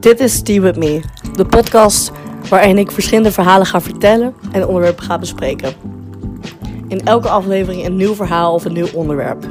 Dit is Tea With Me, de podcast waarin ik verschillende verhalen ga vertellen en onderwerpen ga bespreken. In elke aflevering een nieuw verhaal of een nieuw onderwerp.